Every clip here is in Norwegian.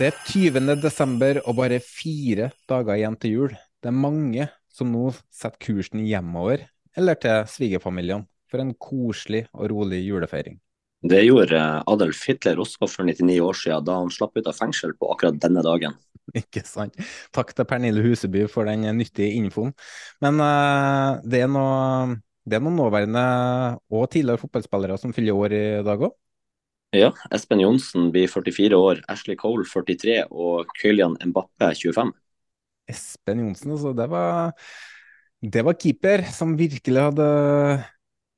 Det er 20. desember og bare fire dager igjen til jul. Det er mange som nå setter kursen hjemover, eller til svigerfamiliene, for en koselig og rolig julefeiring. Det gjorde eh, Adolf Hitler også for 99 år siden, da han slapp ut av fengsel på akkurat denne dagen. Ikke sant? Takk til Pernille Huseby for den nyttige infoen. Men uh, det, er noe, det er noen nåværende og tidligere fotballspillere som fyller år i dag òg. Ja, Espen Johnsen blir 44 år, Ashley Cole 43 og Kylian Mbappe 25. Espen Johnsen, altså. Det var, det var keeper som virkelig hadde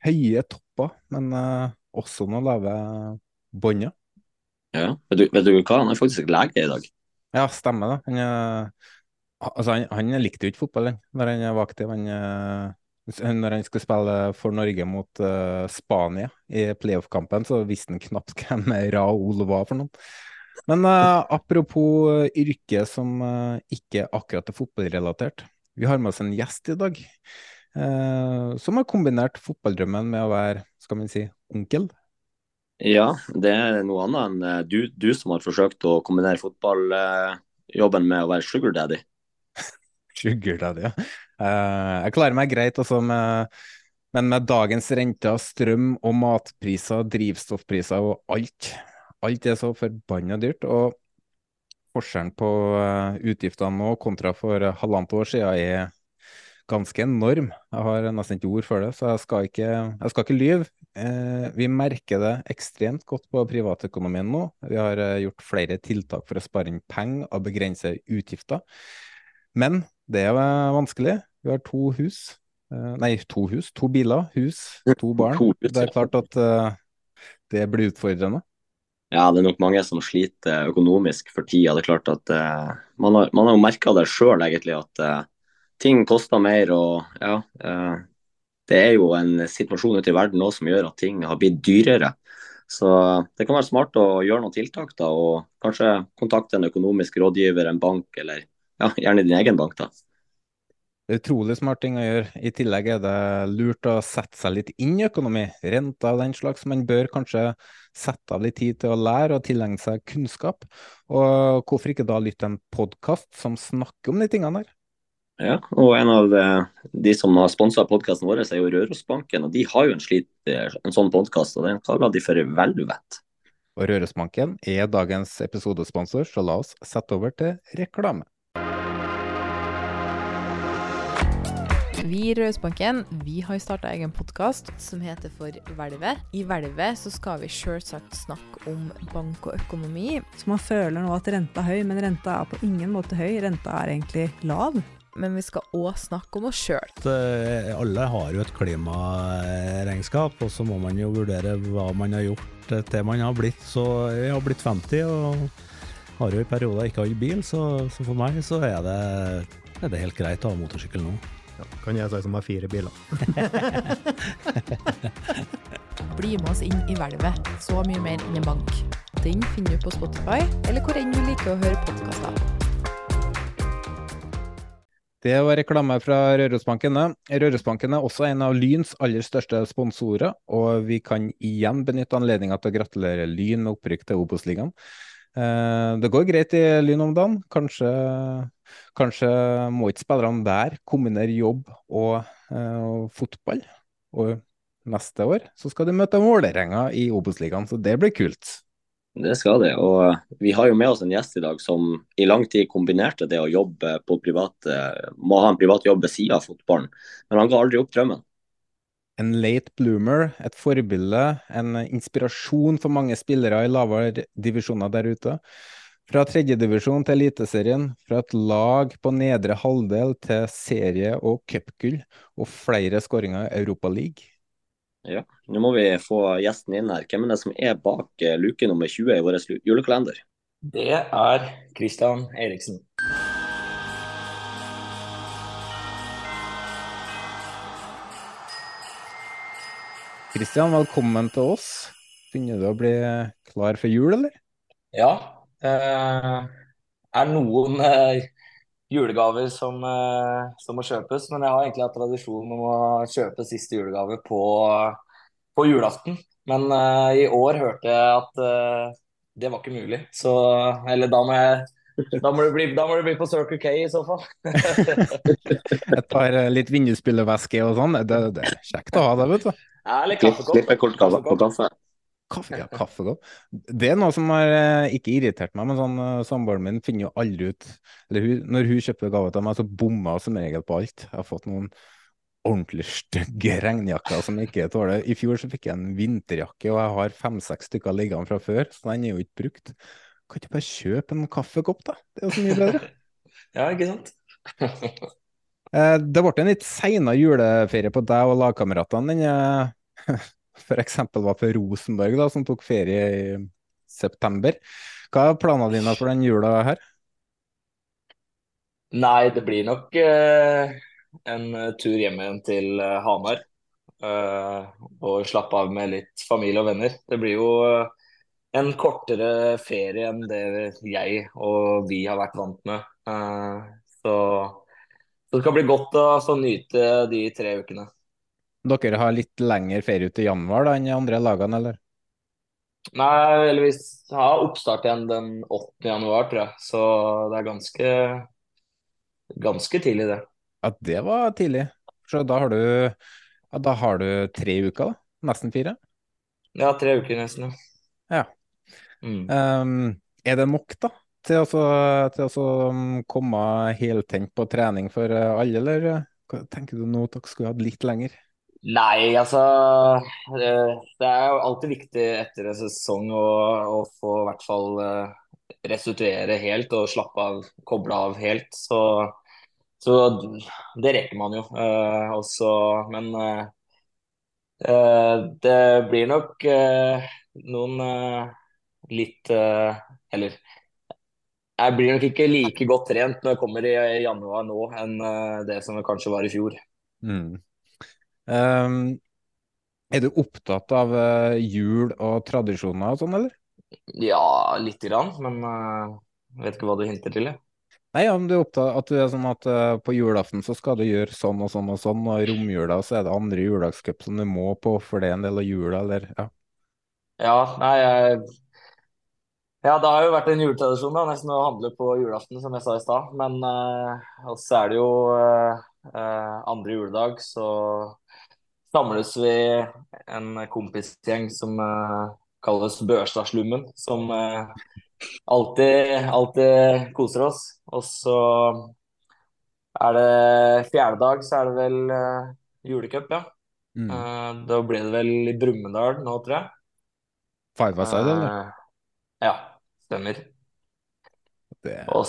høye topper, men uh, også noen lave bånder. Ja, vet du, vet du hva, han er faktisk lege i dag. Ja, stemmer det. Han, uh, altså, han, han likte jo ikke fotball han, når han var aktiv. Han, eh, når han skulle spille for Norge mot uh, Spania i playoff-kampen, så visste han knapt hvem Raoul var for noen. Men uh, apropos yrke som uh, ikke akkurat er fotballrelatert. Vi har med oss en gjest i dag eh, som har kombinert fotballdrømmen med å være, skal vi si, onkel. Ja, det er noe annet enn eh, du, du som har forsøkt å kombinere fotballjobben med å være sugar daddy. Sugar daddy, ja. Eh, jeg klarer meg greit, altså, med, men med dagens renter, strøm og matpriser, drivstoffpriser og alt. Alt er så forbanna dyrt. Og forskjellen på eh, utgiftene nå kontra for halvannet år siden er ganske enorm. Jeg har nesten ikke ord for det, så jeg skal ikke, jeg skal ikke lyve. Eh, vi merker det ekstremt godt på privatøkonomien nå. Vi har eh, gjort flere tiltak for å spare inn penger og begrense utgifter. Men det er eh, vanskelig. Vi har to hus. Eh, nei, to hus. To biler, hus, to barn. To hus, Det er klart at uh, det blir utfordrende. Ja, det er nok mange som sliter økonomisk for tida. Det er klart at uh, man, har, man har jo merka det sjøl, egentlig, at uh, ting koster mer. Og ja, eh, det er jo en situasjon ute i verden nå som gjør at ting har blitt dyrere. Så det kan være smart å gjøre noen tiltak, da, og kanskje kontakte en økonomisk rådgiver, en bank, eller ja, gjerne din egen bank. da. Det er utrolig smart ting å gjøre. I tillegg er det lurt å sette seg litt inn i økonomi, renter og den slags. Man bør kanskje sette av litt tid til å lære og tilegne seg kunnskap. Og hvorfor ikke da lytte en podkast som snakker om de tingene der? Ja, og en av eh, de som har sponsa podkasten vår, er jo Rørosbanken. og De har jo en, slit, eh, en sånn podkast, og den kaller de for Velvet. Og Rørosbanken er dagens episodesponsor, så la oss sette over til reklame. Vi i Rødhusbanken vi har starta egen podkast som heter For hvelvet. I hvelvet så skal vi selvsagt snakke om bank og økonomi. Så man føler nå at renta er høy, men renta er på ingen måte høy. Renta er egentlig lav. Men vi skal òg snakke om oss sjøl. Eh, Alle har jo et klimaregnskap, og så må man jo vurdere hva man har gjort eh, til man har blitt så Jeg har blitt 50 og har jo i perioder ikke hatt bil, så, så for meg så er det, er det helt greit å ha motorsykkel nå. Kan jeg si som har fire biler. Bli med oss inn i hvelvet. Så mye mer enn en bank. Den finner du på Spotify, eller hvor enn du liker å høre podkaster. Det var reklame fra Rørosbanken. Rørosbanken er også en av Lyns aller største sponsorer, og vi kan igjen benytte anledninga til å gratulere Lyn med opprykk til Obos-ligaen. Eh, det går greit i Lyn om dagen. Kanskje, kanskje må ikke spillerne der kombinere jobb og, eh, og fotball. Og neste år så skal de møte Vålerenga i Obos-ligaen, så det blir kult. Det skal det. Og eh, vi har jo med oss en gjest i dag som i lang tid kombinerte det å jobbe på privat, må ha en privat jobb ved siden av fotballen. Men han ga aldri opp drømmen. En late bloomer, et forbilde, en inspirasjon for mange spillere i lavere divisjoner der ute. Fra tredjedivisjon til Eliteserien, fra et lag på nedre halvdel til serie- og cupgull, og flere skåringer i Europaligaen. Ja, nå må vi få gjesten inn her. Hvem er det som er bak eh, luke nummer 20 i vår julekalender? Det er Christian Eriksen. Kristian, velkommen til oss. Begynner du å bli klar for jul, eller? Ja. Det er noen eh, julegaver som, eh, som, må kjøpes, men jeg har egentlig hatt tradisjon om å kjøpe siste julegave på, på julaften. Men uh, i år hørte jeg at uh, det var ikke mulig, så Eller da må jeg da må, det bli, bli på Circle K i så fall. Et par eh, litt vindusspillevæske og sånn, det, det, er kjekt å ha det, vet du. Eller kaffekopp. Klippekort på kaffe. Kaffe, ja, kaffekopp. Det er noe som har eh, ikke irritert meg, men sånn, uh, samboeren min finner jo aldri ut eller hun, Når hun kjøper gave til meg, så bommer hun som regel på alt. Jeg har fått noen ordentlig stygge regnjakker som jeg ikke tåler. I fjor så fikk jeg en vinterjakke, og jeg har fem-seks stykker liggende fra før, så den er jo ikke brukt. Kan ikke bare kjøpe en kaffekopp, da? Det er jo så mye bedre. ja, ikke sant? Eh, det ble en litt seinere juleferie på deg og lagkameratene enn f.eks. var for Rosenborg, da, som tok ferie i september. Hva er planene dine for den jula her? Nei, det blir nok eh, en tur hjem igjen til eh, Hamar. Eh, og slappe av med litt familie og venner. Det blir jo eh, en kortere ferie enn det jeg og vi har vært vant med. Eh, så så det skal bli godt å få nyte de tre ukene. Dere har litt lengre ferie ut i januar da, enn de andre lagene, eller? Nei, eller vi har oppstart igjen den 8. januar, tror jeg. Så det er ganske, ganske tidlig, det. Ja, det var tidlig. Så da har du, ja, da har du tre uker, da? Nesten fire? Ja, tre uker nesten, ja. ja. Mm. Um, er det nok, da? Til å, til å mm, komme heltent på trening for eh, alle, eller Hva tenker du nå at dere skulle hatt litt lenger? Nei, altså Det er jo alltid viktig etter en sesong å, å få i hvert fall eh, restituere helt og slappe av, koble av helt. Så, så det rekker man jo. Uh, også, men uh, det blir nok uh, noen litt Eller jeg blir nok ikke like godt trent når jeg kommer i januar nå, enn eh, det som kanskje var i fjor. Mm. Um, er du opptatt av uh, jul og tradisjoner og sånn, eller? Ja, lite grann, men jeg vet ikke hva du hinter til. Jeg. Nei, om du er opptatt at du er sånn at på julaften så skal du gjøre sånn og sånn og sånn, og i romjula så er det andre juledagscup som du må på, for det er en del av jula, eller? Ja, ja nei, jeg ja, det har jo vært en juletradisjon da, nesten å handle på julaften, som jeg sa i stad. Men uh, så er det jo uh, andre juledag, så samles vi en kompisgjeng som uh, kalles Børstadslummen. Som alltid, alltid koser oss. Og så er det fjerde dag, så er det vel julecup, ja. Mm. da blir det vel i Brumunddal nå, tror jeg. Five Aside, eller? Ja. Stemmer. Det er... Og,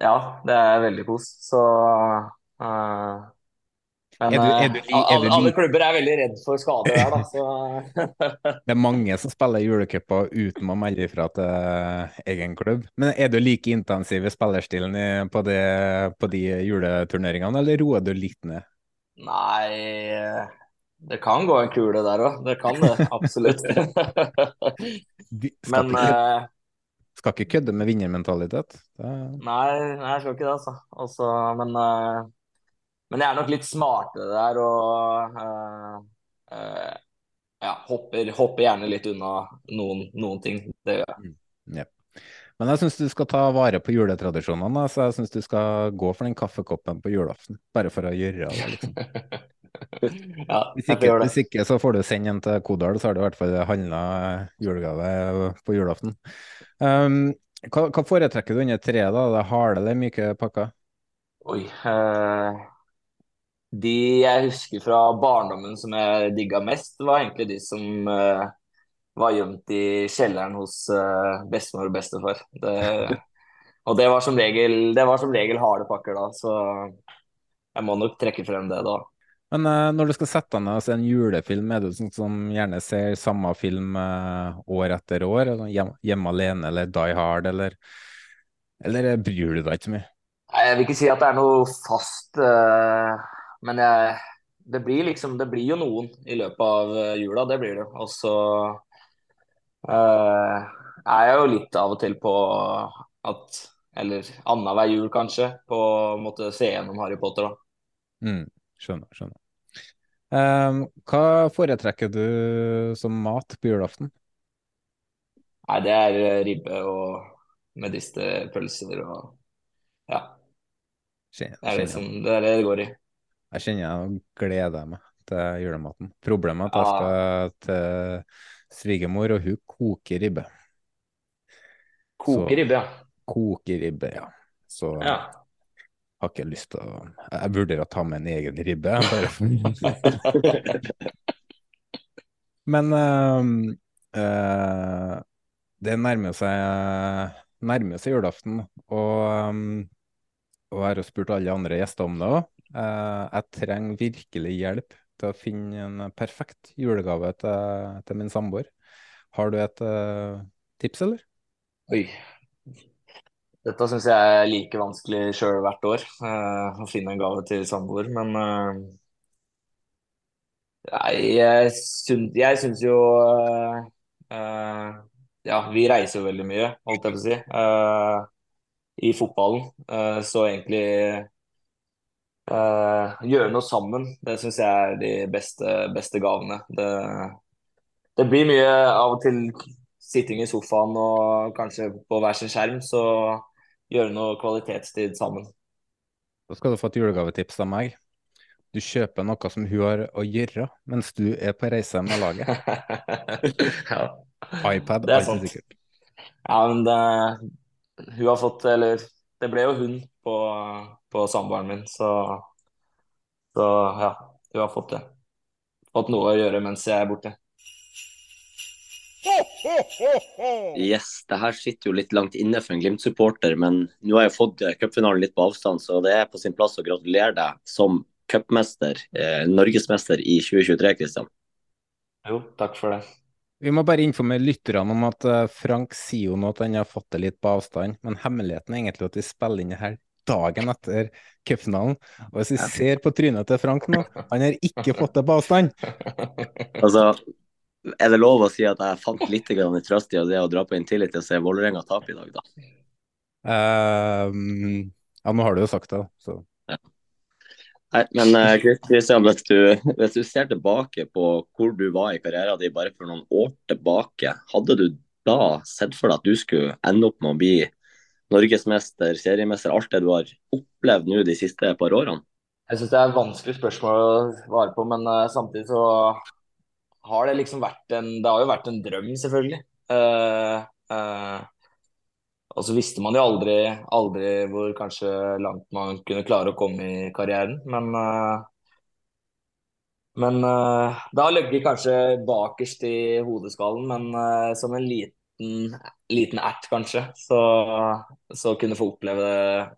ja, det er veldig kos. Så uh, men er du, er du, er du, alle, alle, klubber er veldig redd for skader der, da. Så. det er mange som spiller julecuper uten å melde ifra til egen klubb. Men er du like intensiv i spillerstilen på, det, på de juleturneringene, eller roer du litt ned? Nei, det kan gå en kule der òg. Det kan det, absolutt. Men ikke, uh, Skal ikke kødde med vinnermentalitet. Det... Nei, nei, jeg skal ikke det, altså. Også, men, uh, men, jeg er nok litt smartere der og uh, ja, hopper, hopper, gjerne litt unna noen, noen ting. Det gjør jeg. Mm. yep. Men jeg syns du skal ta vare på juletradisjonene. Så jeg syns du skal gå for den kaffekoppen på julaften. Bare for å gjøre det, liksom. ja, hvis, ikke, hvis ikke så får du sende en til Kodal, så har du i hvert fall handla julegave på julaften. Um, hva, hva, foretrekker du under treet, da? Det harde eller myke pakker? Oi. Eh, de jeg husker fra barndommen som jeg digga mest, var egentlig de som eh, var gjemt i kjelleren hos uh, bestemor og bestefar. Det, og det var, som regel, det var som regel harde pakker da, så jeg må nok trekke frem det da. Men uh, når du skal sette deg ned og se en julefilm, er du sånn som gjerne ser samme film uh, år etter år? Hjem, hjemme alene eller Die Hard, eller, eller bryr du deg ikke mye? Jeg vil ikke si at det er noe fast, men jeg, det blir liksom Det blir jo noen i løpet av jula, det blir det. Og så Uh, jeg er jo litt av og til på at Eller annenhver jul, kanskje, på en måte se gjennom Harry Potter, da. Mm, skjønner, skjønner. Um, hva foretrekker du som mat på julaften? Nei, det er ribbe og medisterpølser og ja. Kjenner, det, er liksom, som, det er det det går i. Jeg kjenner jeg gleder meg til julematen. Problemet er at jeg skal til svigermor, og hun koker ribbe. Koker ribbe, ja. Koker ribbe, ja. Så ja. Har ikke lyst til å Jeg vurderer å ta med en egen ribbe. Men øh, øh, det nærmer seg, nærmer seg julaften, og, um, og jeg har spurt alle andre gjester om det òg. Uh, jeg trenger virkelig hjelp til å finne en perfekt julegave til, til min samboer. Har du et uh, tips, eller? Oi. Dette syns jeg er like vanskelig sjøl hvert år, uh, å finne en gave til samboer. Men uh, nei, jeg syns, jeg syns jo Ja, vi reiser jo veldig mye, holdt jeg på å si, i fotballen. så egentlig Uh, gjøre noe sammen, det syns jeg er de beste, beste gavene. Det, det, blir mye av og til sitting i sofaen og kanskje på hver sin skjerm, så gjøre noe kvalitetstid sammen. Da skal du få et julegavetips av meg. Du kjøper noe som hun har å gjøre mens du er på reise med laget. ja. iPad, det er sant. Sikkert. Ja, men det, hun har fått Eller det ble jo hun på på samboeren min. Så, så ja, hun har fått det. Fått noe å gjøre mens jeg er borte. Yes, det her sitter jo litt langt inne for en Glimt-supporter, men nå har jeg fått cupfinalen litt på avstand, så det er på sin plass å gratulere deg som cupmester, eh, norgesmester i 2023, Kristian. Jo, takk for det. Vi må bare informere lytterne om at eh, Frank sier jo nå at han har fått det litt på avstand, men hemmeligheten er egentlig at vi spiller inn det her dagen etter cupfinalen. Og hvis vi ser på trynet til Frank nå, han har ikke fått det på avstand. Altså, er det lov å si at jeg fant litt trøst i det å dra på Intility og se Vålerenga tape i dag, da? Uh, ja, nå har du jo sagt det, så. Ja. Nei, men Kristian, uh, hvis, du, hvis du ser tilbake på hvor du var i karrieren din bare for noen år tilbake, hadde du da sett for deg at du skulle ende opp med å bli norgesmester, seriemester, alt det du har opplevd nå de siste par årene? Jeg syns det er et vanskelig spørsmål å svare på, men uh, samtidig så har det liksom vært en Det har jo vært en drøm, selvfølgelig. Uh, uh, og så visste man jo aldri, aldri hvor kanskje langt man kunne klare å komme i karrieren, men men det har ligget kanskje bakerst i hodeskallen, men som en liten liten, ert, kanskje. Så, så kunne få oppleve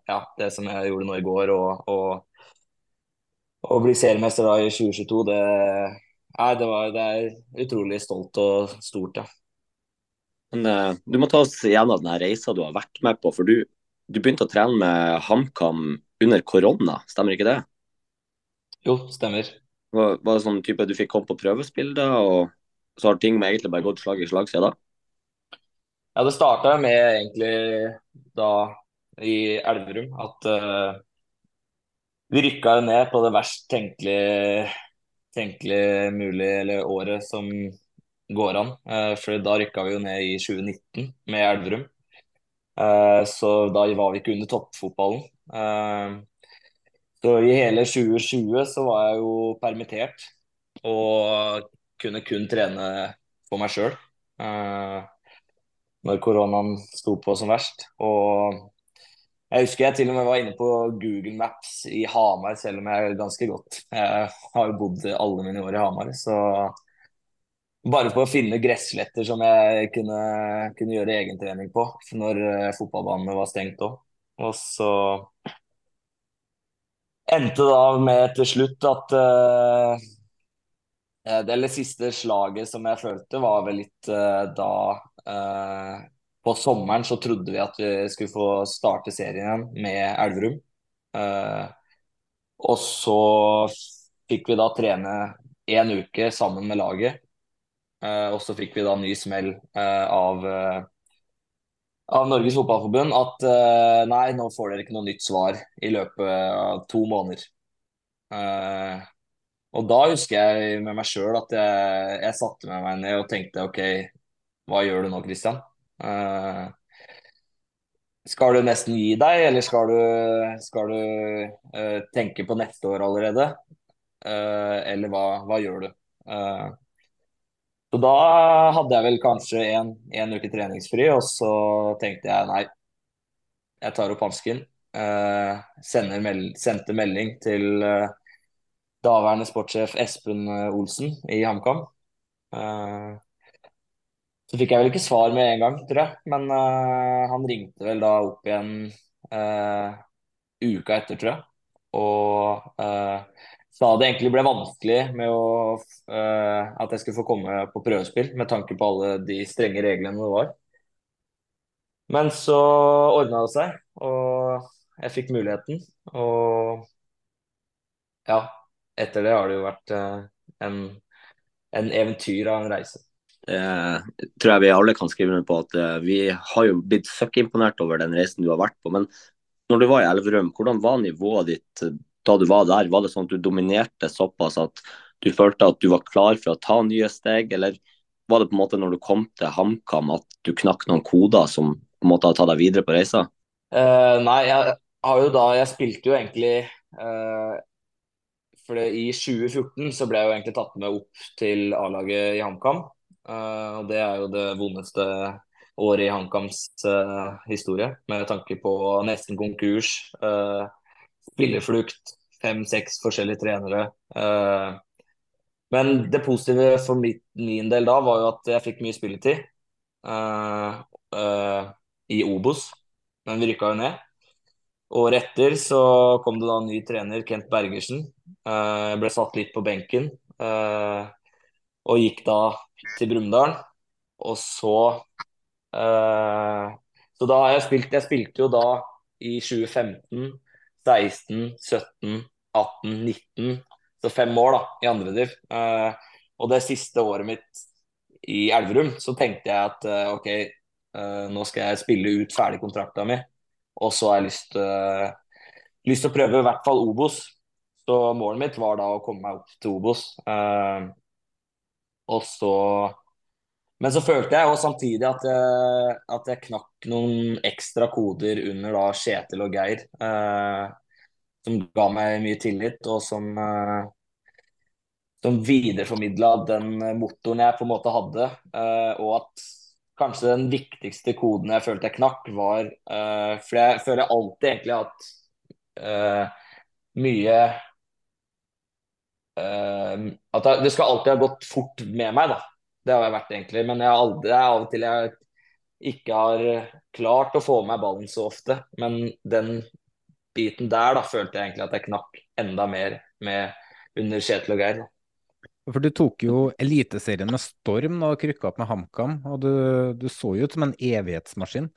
ja, det som jeg gjorde nå i går, og, og, og bli seriemester da i 2022, det, nei, det, var, det er utrolig stolt og stort, ja. Men, uh, du må ta oss gjennom den reisa du har vært med på. for du, du begynte å trene med HamKam under korona, stemmer ikke det? Jo, stemmer. Var, var det sånn type du fikk komme på prøvespill da, og så har ting med egentlig bare gått slag i slag siden da? Ja, det starta med egentlig da i Elverum at uh, vi rykka ned på det verst tenkelige, tenkelige mulig, eller året som går an. Uh, for da rykka vi jo ned i 2019 med Elverum. Uh, så da var vi ikke under toppfotballen. Uh, så i hele 2020 så var jeg jo permittert og kunne kun trene for meg sjøl når koronaen sto på som verst. Og jeg husker jeg til og med var inne på Google Maps i Hamar, selv om jeg er ganske godt Jeg har jo bodd alle mine år i Hamar, så bare på å finne gressletter som jeg kunne, kunne gjøre egentrening på når uh, fotballbanene var stengt òg. Og så endte da med til slutt at uh, det eller siste slaget som jeg følte, var vel litt uh, da på sommeren så trodde vi at vi skulle få starte serien igjen med Elverum. Eh, og så fikk vi da trene én uke sammen med laget. Eh, og så fikk vi da ny smell eh, av, av Norges Fotballforbund at nei, nå får dere ikke noe nytt svar i løpet av to måneder. og da husker jeg med meg sjøl at jeg, jeg satte meg ned og tenkte OK, hva gjør du nå, Christian? Uh, skal du nesten gi deg, eller skal du, skal du uh, tenke på neste år allerede? Uh, eller hva, hva, gjør du? så da hadde jeg vel kanskje en, uke treningsfri, og så tenkte jeg nei, jeg tar opp hansken. Mel sendte melding til daværende sportssjef Espen Olsen i HamKam. Så fikk jeg vel ikke svar med en gang, tror jeg. Men uh, han ringte vel da opp igjen uh, uka etter, tror jeg. Og uh, sa det egentlig ble vanskelig med å, at jeg skulle få komme på prøvespill, med tanke på alle de strenge reglene det var. Men så ordna det seg, og jeg fikk muligheten. Og ja, etter det har det jo vært en, en eventyr av en reise. Det tror jeg vi alle kan skrive under på at eh, vi har jo blitt søkkimponert over den reisen du har vært på. Men når du var i Elverum, hvordan var nivået ditt eh, da du var der? Var det sånn at du dominerte såpass at du følte at du var klar for å ta nye steg, eller var det på en måte når du kom til HamKam at du knakk noen koder som på en måte har tatt deg videre på reisa? Uh, nei, jeg har jo da Jeg spilte jo egentlig uh, For i 2014 så ble jeg jo egentlig tatt med opp til A-laget i HamKam. Uh, og det er jo det vondeste året i HamKams uh, historie, med tanke på nesten konkurs, Spilleflukt spillerflukt, fem-seks forskjellige trenere. men det positive for min, del da var jo at jeg fikk mye spilletid i Obos, men vi rykka jo ned. Året etter så kom det da ny trener, Kent Bergersen. Jeg ble satt litt på benken. og gikk da til Brumunddal. Og så uh, Så da har jeg spilt Jeg spilte jo da i 2015, 16, 17, 18, 19. Så fem år da, i andre div. Uh, og det siste året mitt i Elverum, så tenkte jeg at uh, OK, nå skal jeg spille ut ferdig kontrakta mi. Og så har jeg lyst, lyst til å prøve i hvert fall Obos. Så målet mitt var da å komme meg opp til Obos. Uh, og så Men så følte jeg jo samtidig at jeg, at jeg knakk noen ekstra koder under da Kjetil og Geir. Eh, som ga meg mye tillit, og som, eh, som videreformidla den motoren jeg på en måte hadde. Eh, og at kanskje den viktigste koden jeg følte jeg knakk, var eh, For jeg føler alltid egentlig at eh, mye at det skal alltid ha gått fort med meg, da. Det har jeg vært egentlig. Men jeg har aldri, det er av og til jeg ikke har klart å få med meg ballen så ofte. Men den biten der da følte jeg egentlig at jeg knakk enda mer med under Kjetil og Geir. For du tok jo Eliteserien med storm og krykka opp med HamKam, og du, du, så jo ut som en evighetsmaskin.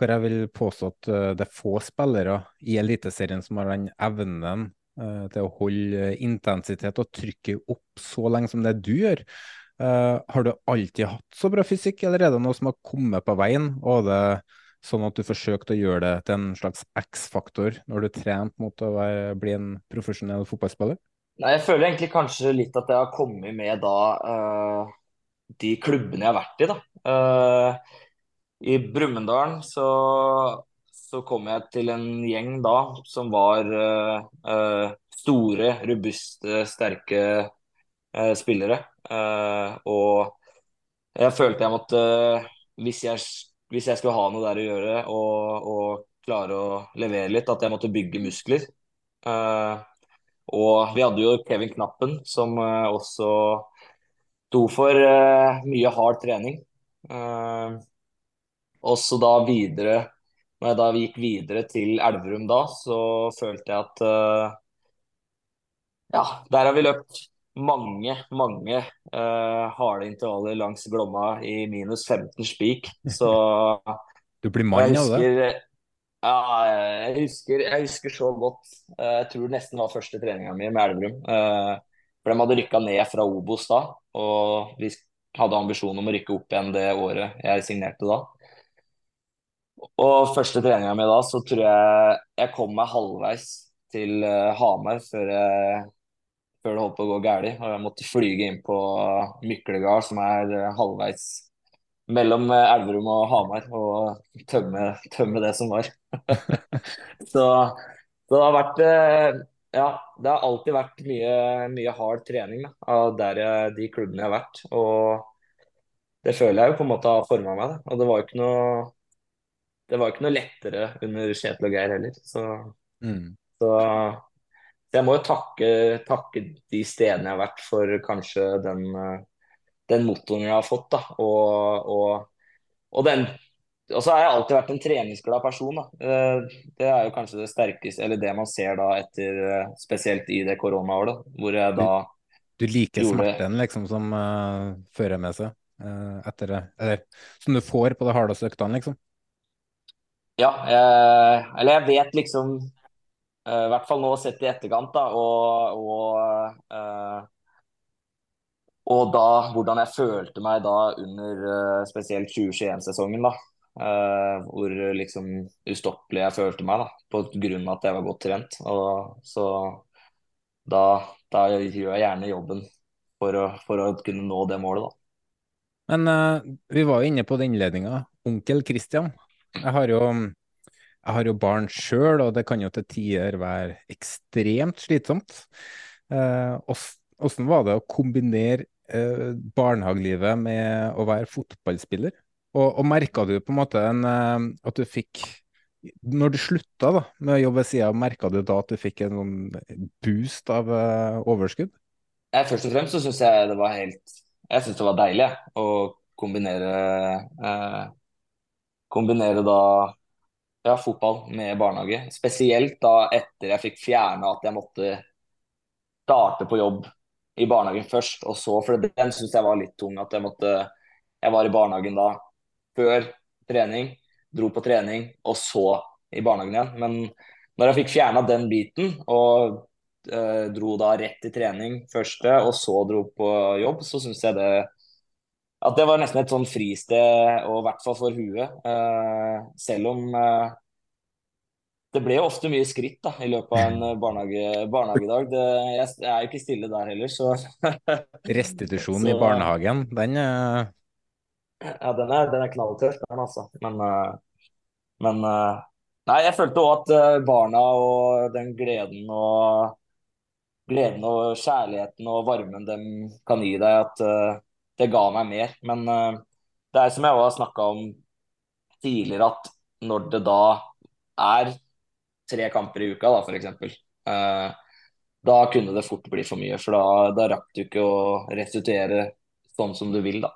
Hvor jeg vil påstå at eh, det er få spillere i Eliteserien som har den evnen til å holde intensitet og trykket opp så lenge som det du gjør. Uh, har du alltid hatt så bra fysikk, eller er det noe som har kommet på veien? Og det sånn at du forsøkte å gjøre det til en slags X-faktor når du trente mot å være, bli en profesjonell fotballspiller? Nei, Jeg føler egentlig kanskje litt at jeg har kommet med da uh, de klubbene jeg har vært i, da. Uh, I Brumunddal så, så kom jeg til en gjeng da som var uh, store, robuste, sterke uh, spillere. Uh, og jeg følte jeg måtte hvis jeg, hvis jeg skulle ha noe der å gjøre og, og klare å levere litt, at jeg måtte bygge muskler. Og vi hadde jo Kevin Knappen, som også sto for mye hard trening. Uh, og så da videre Når jeg da gikk videre til Elverum da, så følte jeg at uh, Ja, der har vi løpt mange, mange uh, harde intervaller langs Glomma i minus 15 spik. Så Du blir mann av det? ja, jeg husker, jeg husker så godt. Uh, Jeg tror det nesten var første treninga mi med Elverum. For de hadde rykka ned fra Obos da, og vi hadde ambisjon om å rykke opp igjen det året jeg signerte da. Og første treninga mi da, så tror jeg jeg kom meg halvveis til eh, Hamar før, jeg, før det holdt på å gå galt. Og jeg måtte flyge inn på Myklegard, som er eh, halvveis mellom eh, Elverum og Hamar, og tømme, tømme det som var. så, så det har vært Ja, det har alltid vært mye, mye hard trening da, av der jeg, de klubbene jeg har vært. Og det føler jeg jo på en måte har forma meg. Da. Og det var jo ikke noe det var ikke noe lettere under Kjetil og Geir heller. Så, Mm. så, jeg må jo takke, takke de stedene jeg har vært for kanskje den, den motoren jeg har fått. Da. Og, og, og, den, og så har jeg alltid vært en treningsglad person. Da. Eh, Det er jo kanskje det sterkeste, eller det man ser da etter Spesielt i det koronaåret, hvor jeg da Du liker gjorde- smerten liksom som uh, fører med seg uh, etter det, eller som du får på de hardeste øktene, liksom. Ja, jeg, eller jeg vet liksom eh, I hvert fall nå sett i etterkant, da, og, og, eh, og da hvordan jeg følte meg da under eh, spesielt 2021-sesongen, da. eh, hvor liksom ustoppelig jeg følte meg, da, på grunn av at jeg var godt trent. Og så da, da gjør jeg gjerne jobben for å, for å kunne nå det målet, da. Men eh, vi var jo inne på den innledninga. Onkel Christian. Jeg har jo, jeg har jo barn sjøl, og det kan jo til tider være ekstremt slitsomt. Eh, var det å kombinere eh, barnehagelivet med å være fotballspiller? Og, og merka du på en måte en, eh, at du fikk Når du slutta da, med å jobbe ved sida, merka du da at du fikk en sånn boost av eh, overskudd? Jeg, først og fremst så syns jeg det var helt Jeg syns det var deilig å kombinere eh, Kombinere da ja, fotball med barnehage. Spesielt da etter jeg fikk fjerna at jeg måtte starte på jobb i barnehagen først, og så For den syns jeg var litt tung. At jeg måtte Jeg var i barnehagen da før trening, dro på trening, og så i barnehagen igjen. Men når jeg fikk fjerna den biten, og eh, dro da rett til trening første, og så dro på jobb, så syns jeg det at det var nesten et sånn fristed, og i hvert fall for huet. Uh, selv om uh, det ble jo ofte mye skritt da, i løpet av en eh, barnehage, barnehagedag. Det, jeg, jeg er jo ikke stille der heller, så Restitusjonen i barnehagen, den uh... Ja, den er, den er knalltøff, den altså. Men, men Nei, jeg følte òg at barna og den gleden og gleden og kjærligheten og varmen de kan gi deg, at det ga meg mer. Men eh, det er som jeg har snakka om tidligere, at når det da er tre kamper i uka, da, for eksempel, eh, da kunne det fort bli for mye. For da, da rakk du ikke å restituere sånn som du vil, da.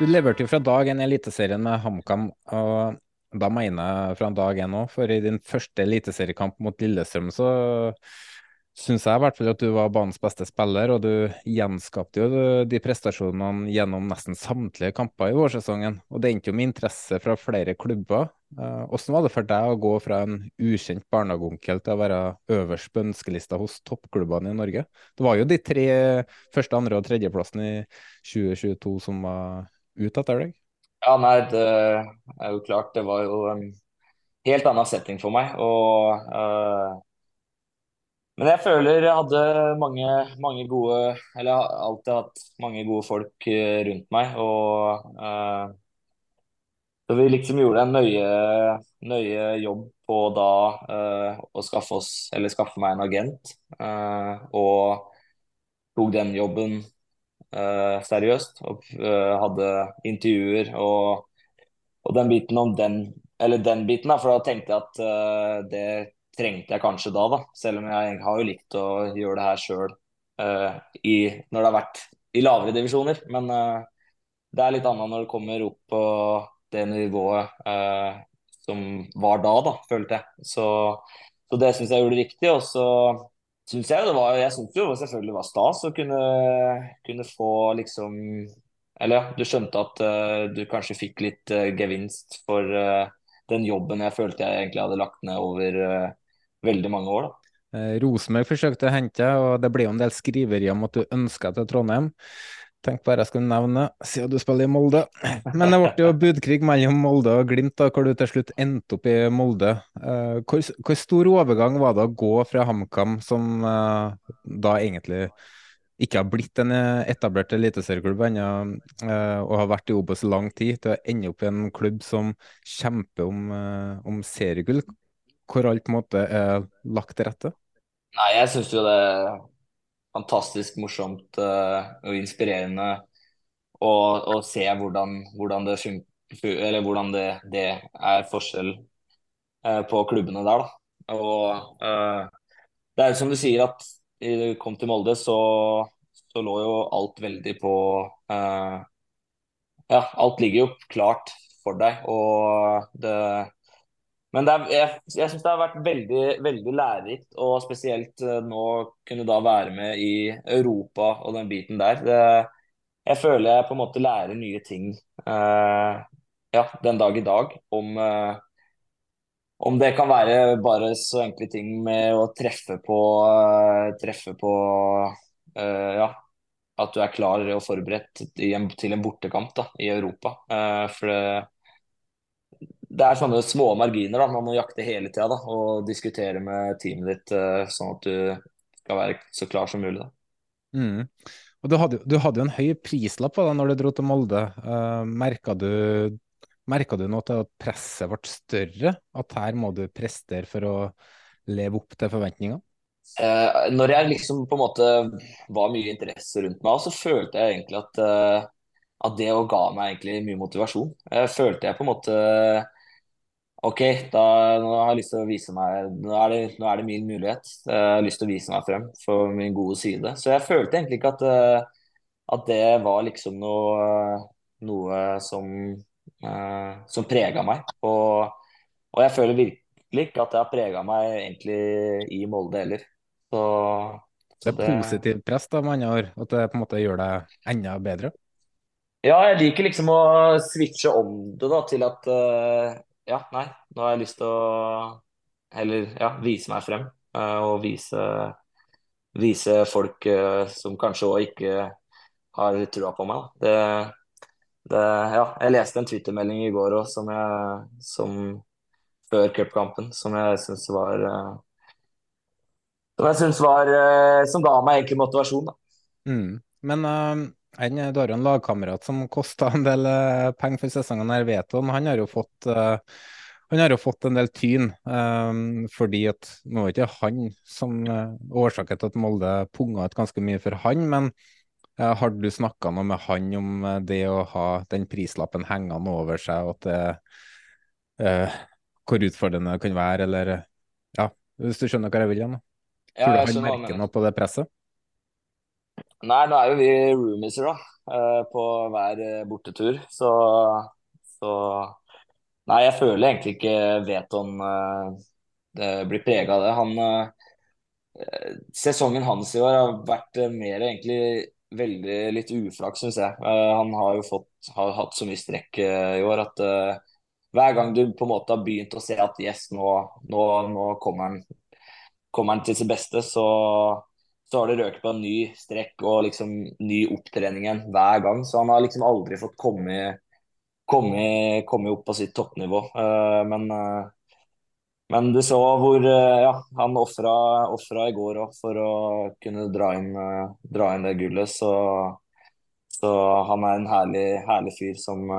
Du leverte jo fra dag én i Eliteserien med HamKam, og da mener jeg fra dag én òg, for i din første eliteseriekamp mot Lillestrøm så syns jeg i hvert fall at du var banens beste spiller, og du gjenskapte jo de prestasjonene gjennom nesten samtlige kamper i vårsesongen. Og det endte jo med interesse fra flere klubber. Eh, Hvordan var det for deg å gå fra en ukjent barnehageonkel til å være øverst på ønskelista hos toppklubbene i Norge? Det var jo de tre første, andre og tredjeplassen i 2022 som var ut etter deg. Ja, nei, det er jo klart. Det var jo en helt annen setting for meg. Og, eh, Men jeg føler jeg hadde mange, mange gode Eller jeg har alltid hatt mange gode folk eh, rundt meg. Og eh, så vi liksom gjorde en nøye, nøye jobb på da eh, å skaffe oss, eller skaffe meg en agent. Eh, og tok den jobben eh, seriøst. Og eh, hadde intervjuer og, og den biten om den Eller den biten, da, for da tenkte jeg at det trengte jeg kanskje da, da. Selv om jeg har jo likt å gjøre det her sjøl uh, når det har vært i lavere divisjoner. Men uh, det er litt annet når det kommer opp på det nivået uh, som var da, da, følte jeg. Så, så det syns jeg gjorde riktig. Og så syns jeg det var Jeg syns jo selvfølgelig det var stas å kunne, kunne få liksom Eller ja, du skjønte at du kanskje fikk litt gevinst for den jobben jeg følte jeg egentlig hadde lagt ned over veldig mange år. da. Eh, Rosenborg forsøkte å hente og det ble jo en del skriverier om at du ønska til Trondheim. Tenk bare jeg skulle nevne siden du spiller i Molde. Men det ble jo budkrig mellom Molde og Glimt, da, hvor du til slutt endte opp i Molde. Eh, hvor, hvor stor overgang var det å gå fra HamKam, som eh, da egentlig ikke har blitt en etablert eliteserieklubb ennå, og har vært i Obos lang tid, til å ende opp i en klubb som kjemper om, om seriegull hvor alt på en måte er lagt til rette? Nei, jeg syns jo det er fantastisk morsomt uh, og inspirerende å, å se hvordan, hvordan, det, hvordan det, det er forskjell uh, på klubbene der. Da. Og uh, det er jo som du sier at du kom til Molde, så, så lå jo alt veldig på Ja, alt ligger jo klart for deg. Og det men er, jeg, jeg syns det har vært veldig, veldig lærerikt, og spesielt uh, nå kunne da være med i Europa og den biten der. Det, jeg føler jeg på en måte lærer nye ting uh, ja, den dag i dag om uh, om det kan være bare så enkle ting med å treffe på, treffe på ja, at du er klar og forberedt en, til en bortekamp da, i Europa. for det, det er sånne små marginer da, man må jakte hele tida og diskutere med teamet ditt uh, sånn at du skal være så klar som mulig. da. Mm. Og du hadde, du hadde, jo en høy prislapp på deg når du dro til Molde. Uh, Merka du, du noe til at presset ble større? At her må du prestere for å leve opp til forventningene? Uh, når jeg liksom på en måte var mye interesse rundt meg, så følte jeg egentlig at, uh, at det ga meg egentlig mye motivasjon. Jeg følte jeg på en måte OK, da har jeg lyst til å vise meg Nå er det, nå er det min mulighet. Jeg har lyst til å vise meg frem for min gode side. Så jeg følte egentlig ikke at, eh, at det var liksom noe, noe som, uh, som prega meg. Og, og, jeg føler virkelig ikke at det har prega meg egentlig i Molde heller. Så, så det er positivt press, da, med andre ord? At det på en måte gjør deg enda bedre? Ja, jeg liker liksom å switche om det da, til at uh, ja, nei, nå har jeg lyst til å heller ja, vise meg frem. Uh, og vise, vise folk uh, som kanskje òg ikke har trua på meg. Det, det, ja, jeg leste en twittermelding i går òg som, som før cupkampen som jeg syns var uh, Som jeg syns var Som ga meg egentlig motivasjon, da. Mm. Men en, du har jo en lagkamerat som kosta en del uh, penger for sesongen. her, Veton. Han har jo fått uh, han har jo fått en del tyn, um, fordi at nå er ikke han som uh, årsaken til at Molde punga ut ganske mye for han, men uh, har du snakka noe med han om uh, det å ha den prislappen hengende over seg, og at det, hvor utfordrende det kan være, eller ja, hvis du skjønner hva jeg vil igjen? Tror du han merker noe på det presset? Nei, nå er jo vi roomieser da, eh, på hver eh, bortetur, så, så Nei, jeg føler egentlig ikke Veton eh, blir prega av det. Han, sesongen hans i år har vært mer egentlig veldig litt uflaks, syns jeg. Han har jo fått, har hatt så mye strekk i år at hver gang du på en måte har begynt å se at yes, nå, nå, nå kommer, han, kommer han til sitt beste, så så har det røket på en ny strekk og liksom ny opptrening hver gang. Så han har liksom aldri fått komme, komme, komme opp på sitt toppnivå. Uh, men, uh, men du så hvor uh, ja, han ofra i går òg for å kunne dra inn, dra inn det gullet. Så, så, han er en herlig, herlig fyr som,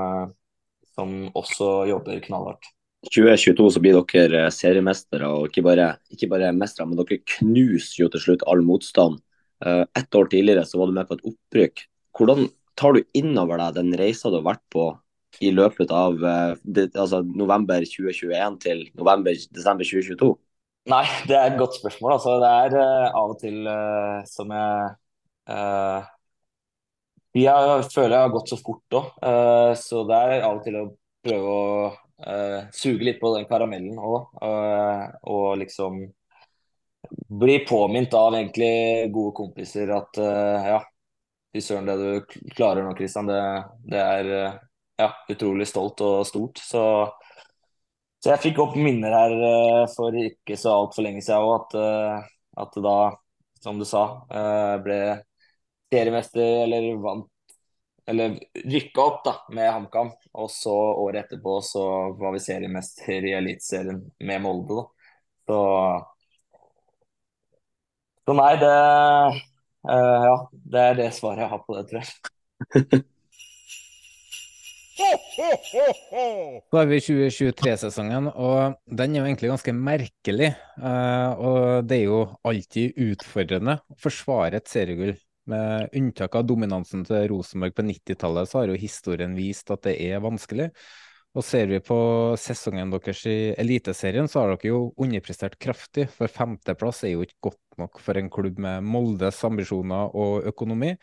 som også jobber knallhardt. 2022 så blir dere seriemestere, og ikke bare, ikke bare mestere, men dere knuser jo til slutt all motstand. Ett år tidligere så var du med på et opprykk. Hvordan tar du innover deg den reisa du har vært på i løpet av altså november 2021 til november-desember 2022? Nei, det er et godt spørsmål. Altså, det er uh, av og til uh, som jeg uh, Jeg føler jeg har gått så fort òg, så det er av og til å prøve å suge litt på den karamellen òg. og liksom bli påminnet av egentlig gode kompiser at ja, fy søren, det du klarer nå, Kristian, det, det, er ja, utrolig stolt og stort. Så, så jeg fikk opp minner her uh, for ikke så altfor lenge siden òg, at, uh, at da, som du sa, uh, ble seriemester eller vant eller rykka opp da, med HamKam. Og så året etterpå så var vi seriemester i Eliteserien med Molde. da. Så, så nei, det Uh, ja, det er det svaret jeg har på det, tror jeg. Så er vi i 2023-sesongen, og den er jo egentlig ganske merkelig. Uh, og det er jo alltid utfordrende å forsvare et seriegull. Med unntak av dominansen til Rosenborg på 90-tallet, så har jo historien vist at det er vanskelig. Og ser vi på sesongen deres i Eliteserien, så har dere jo underprestert kraftig. For femteplass er jo ikke godt nok for en klubb med Moldes ambisjoner og økonomi.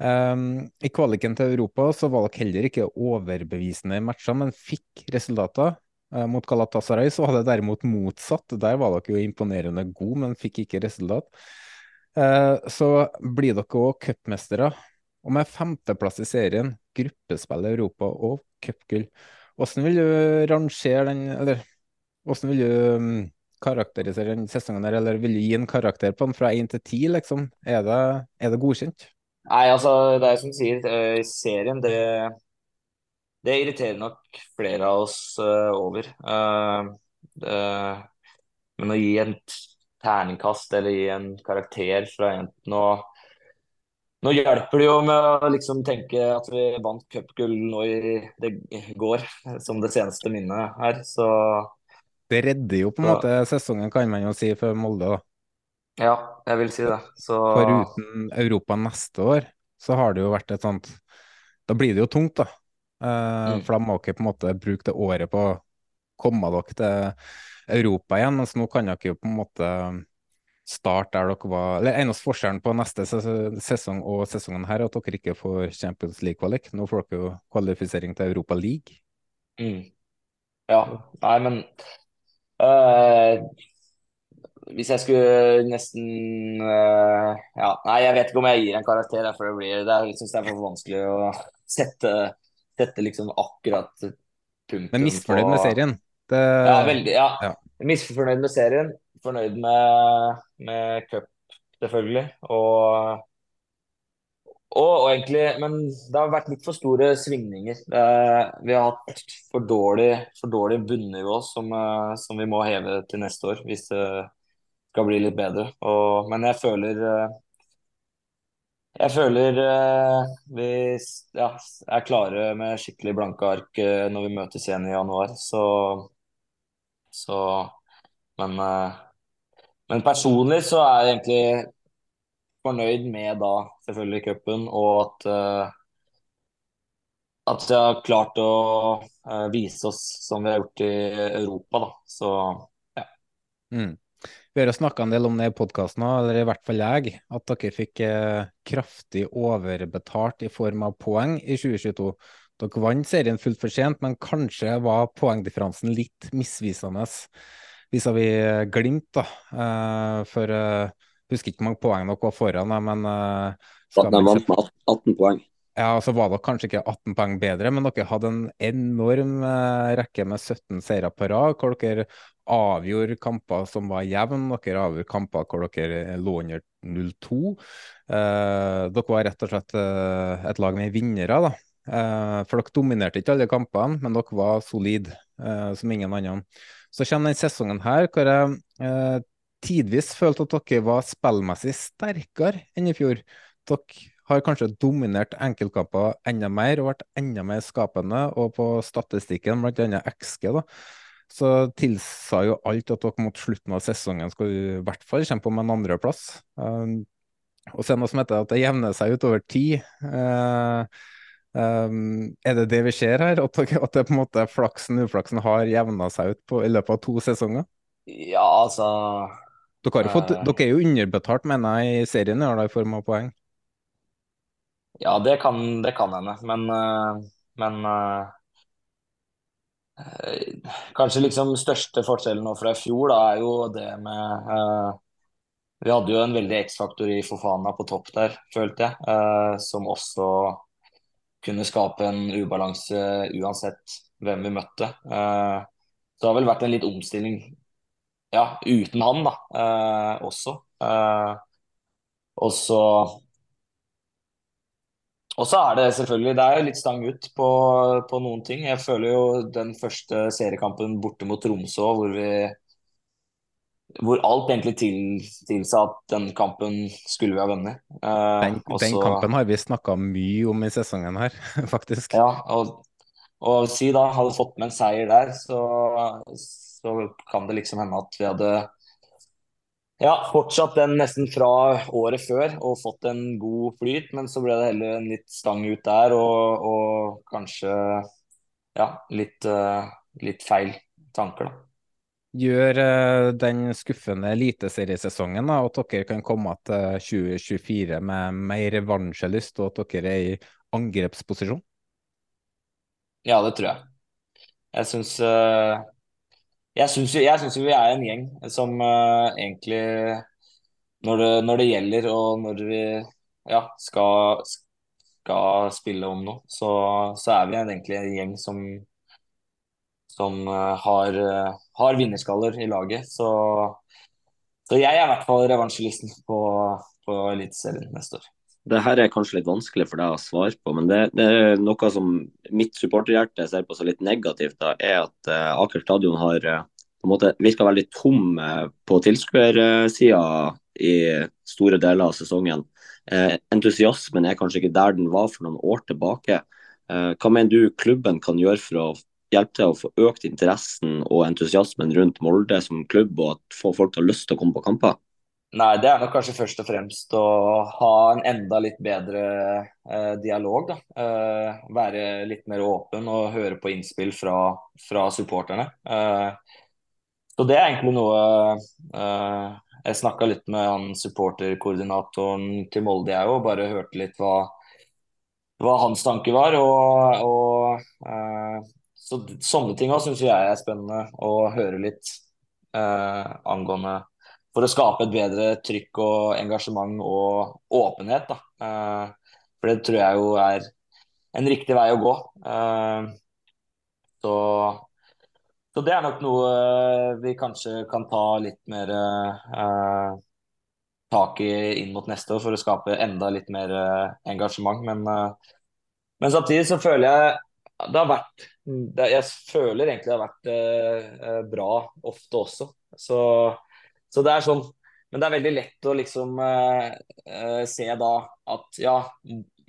Um, I kvaliken til Europa så var dere heller ikke overbevisende i matcher, men fikk resultater. Uh, mot Galatasaray så var det derimot motsatt. Der var dere jo imponerende gode, men fikk ikke resultat. Uh, så blir dere òg cupmestere. Og med femteplass i serien, gruppespill i Europa og cupgull. Hvordan vil du rangere den, eller hvordan vil du um, karakterisere den sesongen her, eller vil du gi en karakter på den fra én til ti, liksom? Er det, er det, godkjent? Nei, altså, det er som du sier, serien, det, det irriterer nok flere av oss uh, over. Uh, det, men å gi en terningkast eller gi en karakter fra en nå, nå hjelper det jo med å liksom tenke at vi vant cupgull nå i det går, som det seneste minnet her. Så det redder jo på en måte sesongen, kan man jo si, for Molde. da. Ja, jeg vil si det. Så... For uten Europa neste år, så har det jo vært et sånt Da blir det jo tungt, da. Uh, mm. For da må dere på en måte bruke det året på å komme dere til Europa igjen. Mens nå kan dere jo på en måte starte der dere var Eller eneste forskjellen på neste sesong og sesongen her, er at dere ikke får Champions League-kvalik. Nå får dere jo kvalifisering til Europa League. Mm. Ja. Nei, men øh hvis jeg skulle nesten uh, Ja, nei, jeg vet ikke om jeg gir en karakter. For det blir, det er, jeg det er for vanskelig å sette, sette liksom akkurat punktum Men misfornøyd med serien? Det... Ja, veldig. Ja. ja. Misfornøyd med serien. Fornøyd med, med cup, selvfølgelig. Og og, og, egentlig, Men det har vært litt for store svingninger. Eh, vi har hatt for dårlig, for dårlig bunnivå som, eh, som, vi må heve til neste år hvis det skal bli litt bedre. Og, men jeg føler eh, jeg føler eh, vi ja, er klare med skikkelig blanke ark eh, når vi møtes igjen i januar. Så, så men, eh, men personlig så er jeg egentlig fornøyd med da selvfølgelig cupen, og at uh, at vi har klart å uh, vise oss som vi har gjort i Europa. Da. Så ja. Mm. Vi har snakka en del om det i podkasten, eller i hvert fall jeg, at dere fikk eh, kraftig overbetalt i form av poeng i 2022. Dere vant serien fullt for sent, men kanskje var poengdifferansen litt misvisende vis-à-vis Glimt. da. Eh, for jeg Husker ikke hvor mange poeng dere var foran, men uh, De vant med 18 poeng. Ja, så var dere kanskje ikke 18 poeng bedre, men dere hadde en enorm uh, rekke med 17 seire på rad, hvor dere avgjorde kamper som var jevne. Dere avgjorde kamper hvor dere lå under 0-2. Uh, dere var rett og slett uh, et lag med vinnere, da. Uh, for dere dominerte ikke alle kampene, men dere var solide som ingen andre. Så kommer denne sesongen her hvor jeg eh, tidvis følte at dere var spillmessig sterkere enn i fjor. Dere har kanskje dominert enkeltkamper enda mer og vært enda mer skapende, og på statistikken, bl.a. XG, da, så tilsa jo alt at dere mot slutten av sesongen skal i hvert fall kjempe om en andreplass. Um, og så er det noe som heter at det jevner seg ut over tid. Uh, um, er det det vi ser her? At, at det på en måte flaksen uflaksen har jevna seg ut på, i løpet av to sesonger? Ja, altså Dere, har jo fått, uh, dere er jo underbetalt, mener jeg, i serien i form av poeng. Ja, det kan, det kan hende, men, uh, men eh, Kanskje liksom største forskjellen nå fra i fjor, da, er jo det med eh, Vi hadde jo en veldig X-faktor i Fofana på topp der, følte jeg, eh, som også kunne skape en ubalanse uansett hvem vi møtte. Eh, så det har vel vært en litt omstilling ja, uten han, da, eh, også. Eh, og så og så er det selvfølgelig Det er jo litt stang ut på, på noen ting. Jeg føler jo den første seriekampen borte mot Tromsø, hvor vi hvor alt egentlig tilsa at den kampen skulle vi ha vunnet. Eh, Den, også, den kampen har vi snakka mye om i sesongen her, faktisk. Ja, og, og si da hadde fått med en seier der, så, så kan det liksom hende at vi hadde ja, fortsatt den nesten fra året før og fått en god flyt, men så ble det heller en litt stang ut der og, og kanskje ja, litt, eh, litt feil tanker, da. Gjør eh, den skuffende eliteseriesesongen da, at dere kan komme til 2024 med mer revansjelyst, og at dere er i angrepsposisjon? Ja, det tror jeg. Jeg syns eh, jeg syns, jo- vi er en gjeng som eh, egentlig når det, når det gjelder og når vi ja, skal, skal spille om noe, så, så er vi en- egentlig en gjeng som, som har, har vinnerskaller i laget. Så, så jeg er i hvert fall revansjelisten på, på Eliteserien neste år. Det her er kanskje litt vanskelig for deg å svare på, men det, det er noe som mitt supporterhjerte ser på som litt negativt, da, er at uh, Aker stadion har uh, på en måte virka veldig tom uh, på tilskuersida i store deler av sesongen. Uh, entusiasmen er kanskje ikke der den var for noen år tilbake. Hva mener du klubben kan gjøre for å hjelpe til å få økt interessen og entusiasmen rundt Molde som klubb, og at få folk til å lyst til å komme på kamper? Nei, det er nok kanskje først og fremst å ha en enda litt bedre eh, dialog. Eh, være litt mer åpen og høre på innspill fra, fra supporterne. Eh, så det er egentlig noe eh, Jeg snakka litt med han supporterkoordinatoren til Molde, jeg òg. Bare hørte litt hva, hva hans tanke var. Og, og eh, så sånne ting òg syns jeg er spennende å høre litt eh, angående for å skape et bedre trykk og engasjement og åpenhet. Da. Eh, for det tror jeg jo er en riktig vei å gå. Eh, så, så det er nok noe vi kanskje kan ta litt mer eh, tak i inn mot neste år for å skape enda litt mer eh, engasjement. Men, eh, men samtidig så føler jeg det har vært det, Jeg føler egentlig det har vært eh, bra ofte også. Så så det er sånn, Men det er veldig lett å liksom eh, eh, se da at ja,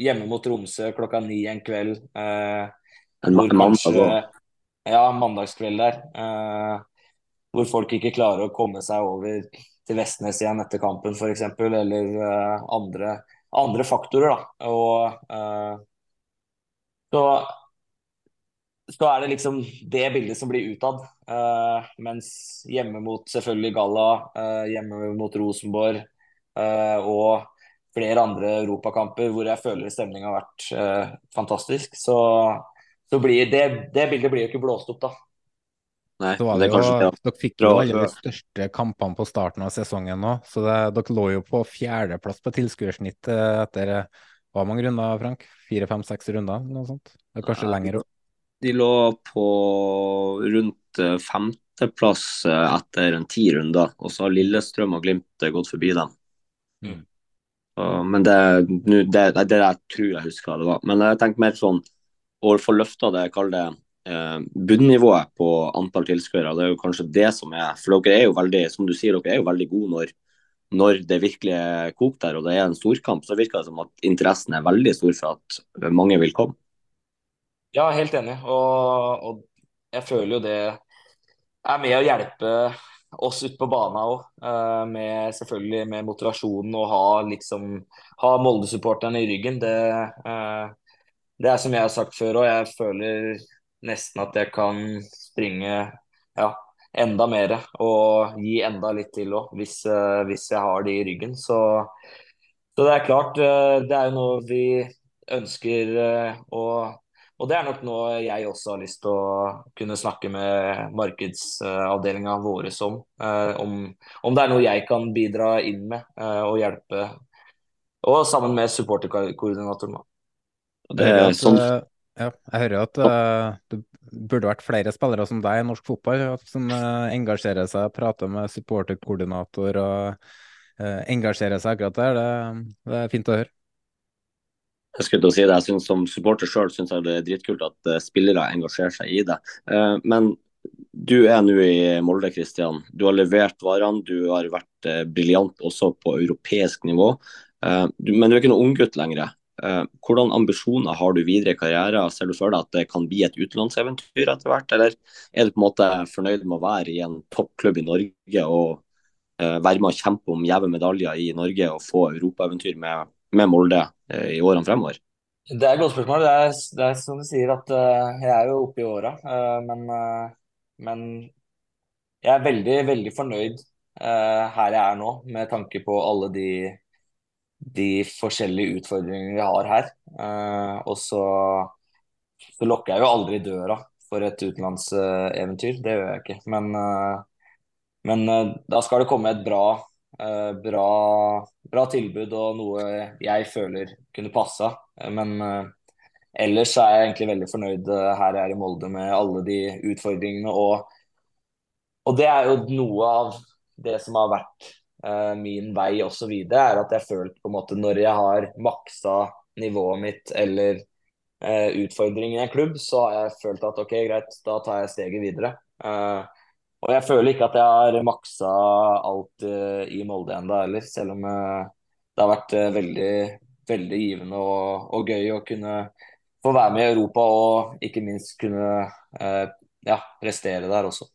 hjemme mot Tromsø klokka ni en kveld eh, En mandag kanskje- også. Ja, mandagskveld der. eh, hvor folk ikke klarer å komme seg over til Vestnes igjen etter kampen f.eks. Eller eh, andre, andre faktorer. da. Og eh, så så er det liksom det bildet som blir utad. Uh, mens hjemme mot selvfølgelig Galla, uh, hjemme mot Rosenborg uh, og flere andre europakamper hvor jeg føler stemninga har vært fantastisk, så, så blir det, det bildet blir jo ikke blåst opp, da. Nei, Så var det det jo, kanskje det. dere fikk jo alle de største kampene på starten av sesongen nå, så det, dere lå jo på fjerdeplass på tilskuersnitt etter hva mange runder, Frank? Fire, fem, seks runder? Noe sånt? Det er kanskje Ja, lenger opp? De lå på rundt eh, femteplass eh, etter en ti runder, og så har Lillestrøm og Glimt eh, gått forbi dem. Mm. Så, men det, nu- det, det, det jeg tror jeg husker hva det var. Men jeg tenker mer sånn å få løfta det, kall det eh, bunnivået på antall tilskuere. Det er jo kanskje det som er For dere er jo veldig, som du sier, dere er jo veldig gode når, når det virkelig er kokt der og det er en storkamp. Så virker det som at interessen er veldig stor for at mange vil komme. Ja, helt enig. Og, og jeg føler jo det er med å hjelpe oss ute på banen òg. Uh, med selvfølgelig med motivasjonen og ha liksom ha Molde-supporterne i ryggen. Det, uh, det, er som jeg har sagt før òg, jeg føler nesten at jeg kan springe ja, enda mer og gi enda litt til òg, hvis, uh, hvis, jeg har de i ryggen. Så, så det er klart, det er jo noe vi ønsker å og det er nok noe jeg også har lyst til å kunne snakke med markedsavdelinga våre om, eh, om. Om det er noe jeg kan bidra inn med eh, og hjelpe. Og sammen med supporterkoordinatoren. Det er sånn... Ja, jeg hører at det burde vært flere spillere som deg i norsk fotball, som engasjerer seg, prater med supporterkoordinator og engasjerer seg akkurat der. Det, det er fint å høre. Jeg skulle til å si det, jeg synes Som supporter sjøl syns jeg det er dritkult at uh, spillere engasjerer seg i det. Uh, men du er nå i Molde, Kristian. Du har levert varene. Du har vært uh, briljant også på europeisk nivå. Men du er ikke noen unggutt lenger. hvordan ambisjoner har du videre i karrieren? Ser du for deg at det kan bli et utenlandseventyr etter hvert, eller er du på en måte fornøyd med å være i en toppklubb i Norge og være med å kjempe om gjeve medaljer i Norge og få europaeventyr med, med Molde Eh, i årene fremover? Det er et godt spørsmål. Det er, det er som du sier at uh, jeg er jo oppe i åra. Uh, men, men, jeg er veldig, veldig fornøyd her jeg er nå, med tanke på alle de, de forskjellige utfordringene vi har her. og så, så, lukker jeg jo aldri døra for et utenlandseventyr. Det gjør jeg ikke. Men, men da skal det komme et bra Eh, bra, bra, tilbud og noe jeg føler kunne passa. Men eh, ellers er jeg egentlig veldig fornøyd eh, her jeg er i Molde med alle de utfordringene. Og, og det er jo noe av det som har vært min vei osv. er at jeg følt på en måte når jeg har maksa nivået mitt eller uh, utfordring i en klubb, så har jeg følt at OK, greit, da tar jeg steget videre. Uh, og jeg føler ikke at jeg har maksa alt uh, i Molde ennå heller, selv om uh, det har vært uh, veldig, veldig givende og, og, gøy å kunne få være med i Europa og ikke minst kunne ja, prestere der også.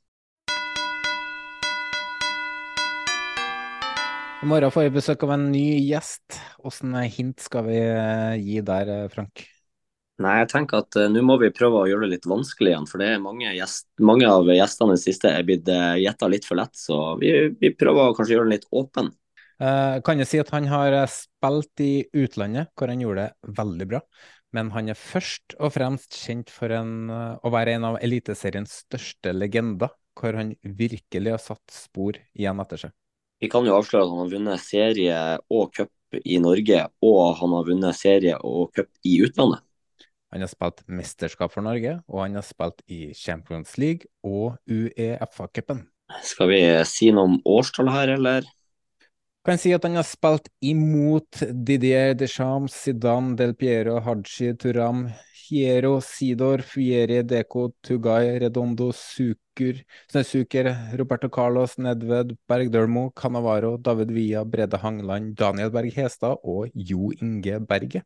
I morgen får vi besøk av en ny gjest. Hvilke hint skal vi gi der, Frank? Nei, jeg tenker at uh, nå må vi prøve å gjøre det litt vanskelig igjen. For det er mange, gjest, mange av gjestene i siste er blitt uh, eh, gjetta litt for lett. Så vi, vi, prøver å kanskje gjøre den litt åpen. Uh, kan jeg si at han har spilt i utlandet, hvor han gjorde det veldig bra. Men han er først og fremst kjent for en, å være en av Eliteseriens største legender, hvor han virkelig har satt spor igjen etter seg. Vi kan jo avsløre at han har vunnet serie og cup i Norge, og han har vunnet serie og cup i utlandet. Han har spilt mesterskap for Norge, og han har spilt i Champions League og Uefa-cupen. Skal vi si noe om årstall her, eller? Kan si at han har spilt imot Didier Deschamps, Zidane, Del Piero, Haji, Turam, Hiero, Sidor, Fieri, Deco, Tugay, Redondo, Suker, Suker, Roberto Carlos, Nedved, Bergdølmo, Canavaro, David Villa, Brede Hangland, Daniel Berg Hestad og Jo Inge Berge.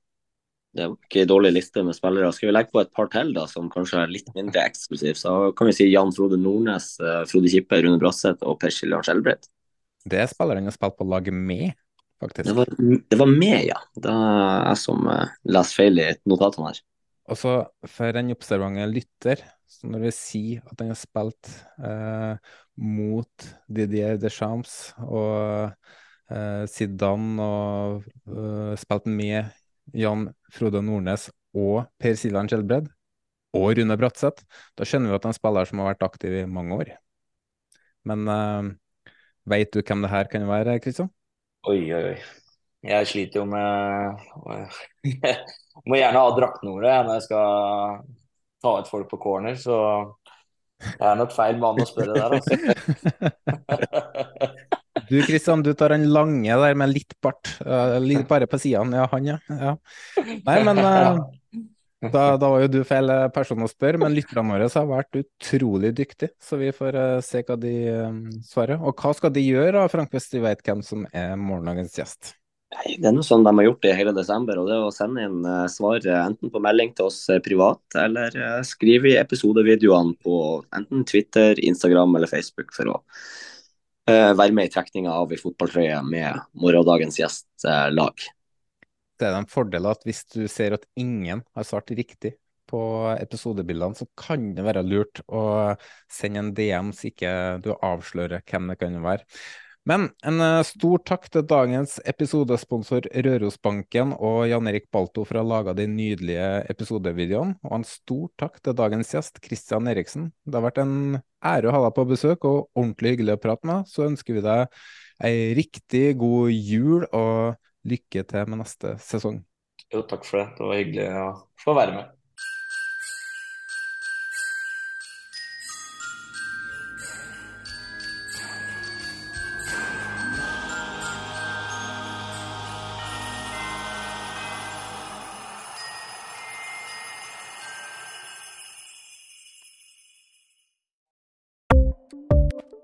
Det er ikke en dårlig liste med spillere. Skal vi legge på et par til da, som kanskje er litt mindre eksklusiv, så kan vi si Jan Frode Nordnes, eh, Frode Kippe, Rune Brasseth og Per Siljan Skjelbred. Det er spillere han har spilt på laget med, faktisk. Det var, det var med, ja. Det er jeg som uh, leser feil i notatene her. Og så for en observante lytter, så når vi sier at han har spilt eh, mot Didier Deschamps og eh, Zidane og spilt med Jan Frode Nordnes og Per Siljan Skjelbred og Rune Bratseth, da skjønner vi at det er en spiller som har vært aktiv i mange år. Men uh, veit du hvem det her kan være, Kristian? Oi, oi, oi. Jeg sliter jo med Må gjerne ha draktnummeret når jeg skal ta ut folk på corner, så det er nok feil mann å spørre der, altså. Du Kristian, du tar han lange der med litt bart. Uh, bare på sidene. Ja, han, ja. ja. Nei, men uh, Da, da var jo du feil eh, person å spørre, men lytterne våre har vært utrolig dyktige, så vi får uh, se hva de svarer. Og hva skal de gjøre, da, Frank, hvis de vet hvem som er morgendagens gjest? Nei, Det er noe sånn de har gjort i hele desember, og det er å sende inn uh, svar enten på melding til oss privat, eller uh, skrive i episodevideoene på enten Twitter, Instagram eller Facebook for å være med i trekninga av ei fotballtrøye med morgendagens gjestlag. det er en fordel at hvis du ser at ingen har svart riktig på episodebildene, så kan det være lurt å sende en DM så ikke du avslører hvem det kan være. Men en eh, stor takk til dagens episodesponsor Rørosbanken og Jan Erik Balto for å ha laga de nydelige episodevideoene. Og en stor takk til dagens gjest, Christian Eriksen. Det har vært en ære å ha deg på besøk, og ordentlig hyggelig å prate med. Så ønsker vi deg ei riktig god jul og lykke til med neste sesong. Jo, takk for det. Det var hyggelig å få være med.